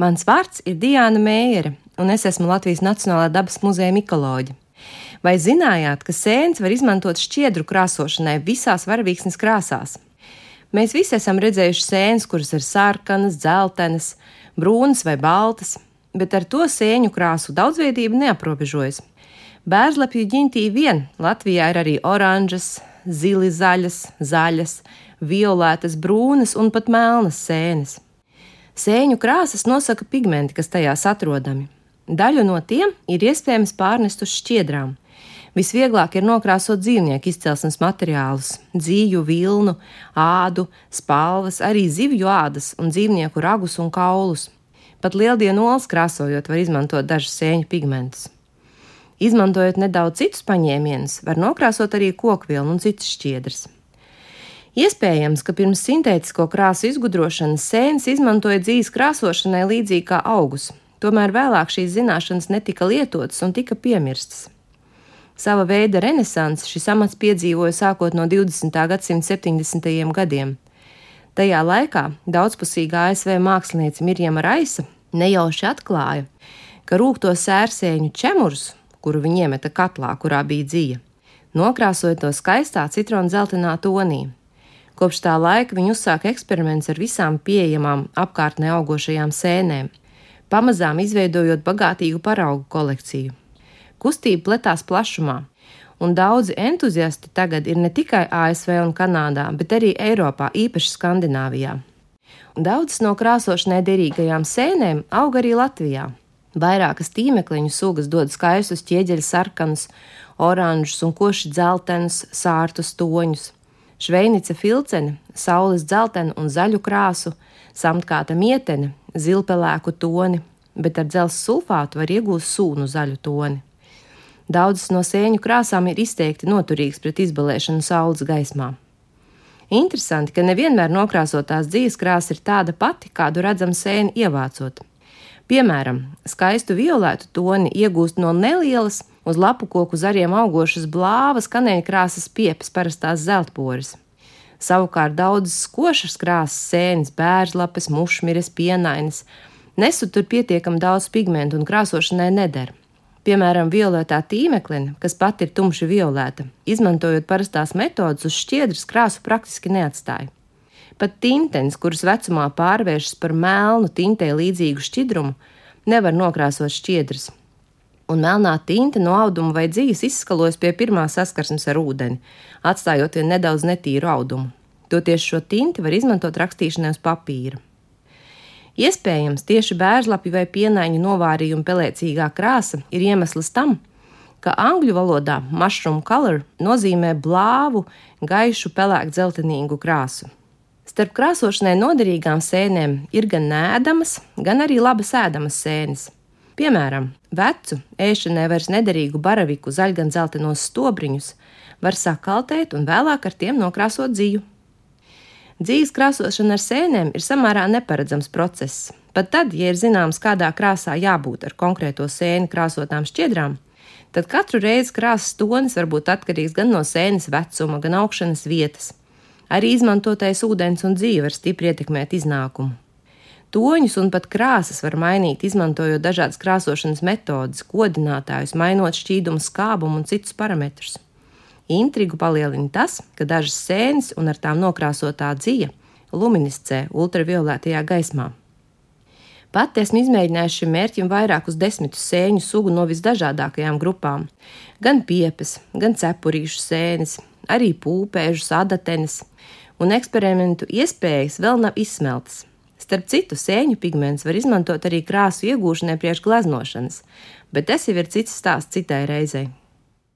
Mans vārds ir Diana Mējere, un es esmu Latvijas Nacionālā dabas muzeja mikoloģija. Vai zinājāt, ka sēnes var izmantot šķiedru krāsošanai visās varavīksnes krāsās? Mēs visi esam redzējuši sēnes, kuras ir sarkanas, dzeltenas, brūnas vai baltas, bet ar to sēņu krāsu daudzveidība neaprobežojas. Bērzlepju ģintī vien Latvijā ir arī oranžas, zili zaļas, zaļas, violētas, brūnas un pat melnas sēnes. Sēņu krāsas nosaka pigmenti, kas tajās atrodami. Daļu no tiem ir iespējams pārnest uz šķiedrām. Visvieglāk ir nokrāsot dzīvnieku izcelsmes materiālus - dzīvu, vilnu, ādu, spalvas, arī zivju ādas un dzīvnieku ragus un kaulus. Pat lieldienu olas krāsojot, var izmantot dažus sēņu pigmentus. Izmantojot nedaudz citus paņēmienus, var nokrāsot arī kokvilnu un citas šķiedras. Iespējams, ka pirms sintētisko krāsu izgudrošanas sēnes izmantoja dzīves krāsošanai līdzīgi kā augus, tomēr vēlāk šīs zināšanas netika lietotas un tika piemirstas. Sava veida renesansi šis amats piedzīvoja sākot no 20. gadsimta 70. gadiem. Tajā laikā daudzpusīgā ASV mākslinieca Mirjama Raisa nejauši atklāja, ka rūkto sērsēņu čemurs, kuru viņa iemeta katlā, kurā bija dzīve, nokrāsoja to skaistā citronu zeltainā tonī. Kopš tā laika viņi uzsāka eksperiments ar visām pieejamām apkārtnē augošajām sēnēm, pamazām izveidojot bagātīgu paraugu kolekciju. Kustība pletās plašumā, un daudzi entuziasti tagad ir ne tikai ASV un Kanādā, bet arī Eiropā, īpaši Skandināvijā. Daudzas no krāsošanai derīgajām sēnēm aug arī Latvijā. Vairākas tīmekliņu sugas dod skaistus ķieģeļa sarkanus, oranžus un koši dzeltenus, sārtus toņus. Šveinica filcene, saules dzeltenu un zaļu krāsu, samtkāta mietene, zilpelēku toni, bet ar dzelzs sulfātu var iegūt sūnu zaļu toni. Daudzas no sēņu krāsām ir izteikti noturīgas pret izbalēšanu saules gaismā. Interesanti, ka nevienmēr nokrāsotās dzīves krāsa ir tāda pati, kādu redzam sēni ievācot. Piemēram, skaistu violētu toni iegūst no nelielas, Uz lapu koku zariem augošas blāvas kanēļkrāsas piepas parastās zeltporas. Savukārt daudzas košas krāsas sēnes, bērzlapes, mušmiras, pienainas nesutur pietiekami daudz pigmentu un krāsošanai neder. Piemēram, violetā tīmeklina, kas pati ir tumši violēta, izmantojot parastās metodas, uz šķiedras krāsu praktiski neatstāja. Pat tintenis, kuras vecumā pārvēršas par melnu tintē līdzīgu šķidrumu, nevar nokrāsot šķiedras, un melnā tinte no auduma vai dzīves izskalojas pie pirmā saskarsmes ar ūdeni, atstājot vien nedaudz netīru audumu. Toties šo tinti var izmantot rakstīšanai uz papīra. Iespējams, tieši bērzlapi vai pienāņu novārījuma pelēcīgā krāsa ir iemesls tam, ka angļu valodā mushroom color nozīmē blāvu, gaišu, pelēku dzeltenīgu krāsu. Starp krāsošanai noderīgām sēnēm ir gan nēdamas, gan arī labas ēdamas sēnes. Piemēram, vecu, ēšanai vairs nederīgu baraviku zaļgan-zeltenos stobriņus var sakaltēt un vēlāk ar tiem nokrāsot dzīvu. Dzīves krāsošana ar sēnēm ir samērā neparedzams process. Pat tad, ja ir zināms, kādā krāsā jābūt ar konkrēto sēni krāsotām šķiedrām, tad katru reizi krāsas tonis var būt atkarīgs gan no sēnes vecuma, gan augšanas vietas. Arī izmantotais ūdens un dzīve var stipri ietekmēt iznākumu. Toņus un pat krāsas var mainīt, izmantojot dažādas krāsošanas metodes, kodinātājus, mainot šķīdumu skābumu un citus parametrus. Intrigu palielina tas, ka dažas sēnes un ar tām nokrāsotā dzīve luminiscē ultravioletajā gaismā. Pat esmu izmēģinājusi šim mērķim vairākus desmitus sēņu sugu no visdažādākajām grupām - gan piepes, gan cepurīšu sēnes, arī pūpēžus, adatenes, un eksperimentu iespējas vēl nav izsmeltas. Starp citu, sēņu pigments var izmantot arī krāsu iegūšanai priekš gleznošanas, bet tas jau ir cits stāsts citai reizei.